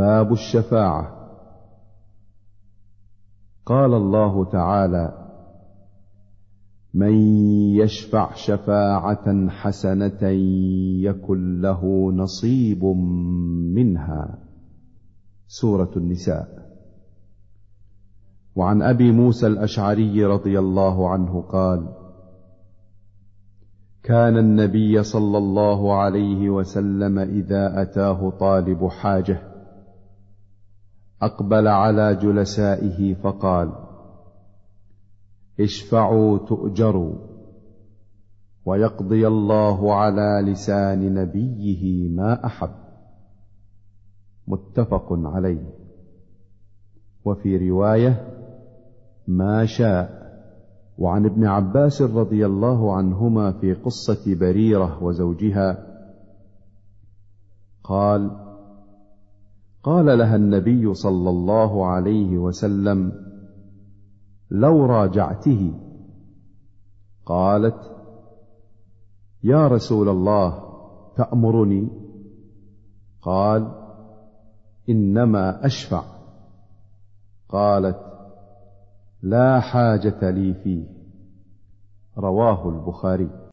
باب الشفاعة. قال الله تعالى من يشفع شفاعة حسنة يكن له نصيب منها. سورة النساء. وعن أبي موسى الأشعري رضي الله عنه قال كان النبي صلى الله عليه وسلم إذا أتاه طالب حاجة أقبل على جلسائه فقال اشفعوا تؤجروا ويقضي الله على لسان نبيه ما أحب. متفق عليه. وفي رواية ما شاء. وعن ابن عباس رضي الله عنهما في قصة بريرة وزوجها قال قال لها النبي صلى الله عليه وسلم لو راجعته. قالت يا رسول الله تأمرني. قال إنما أشفع. قالت لا حاجة لي فيه. رواه البخاري.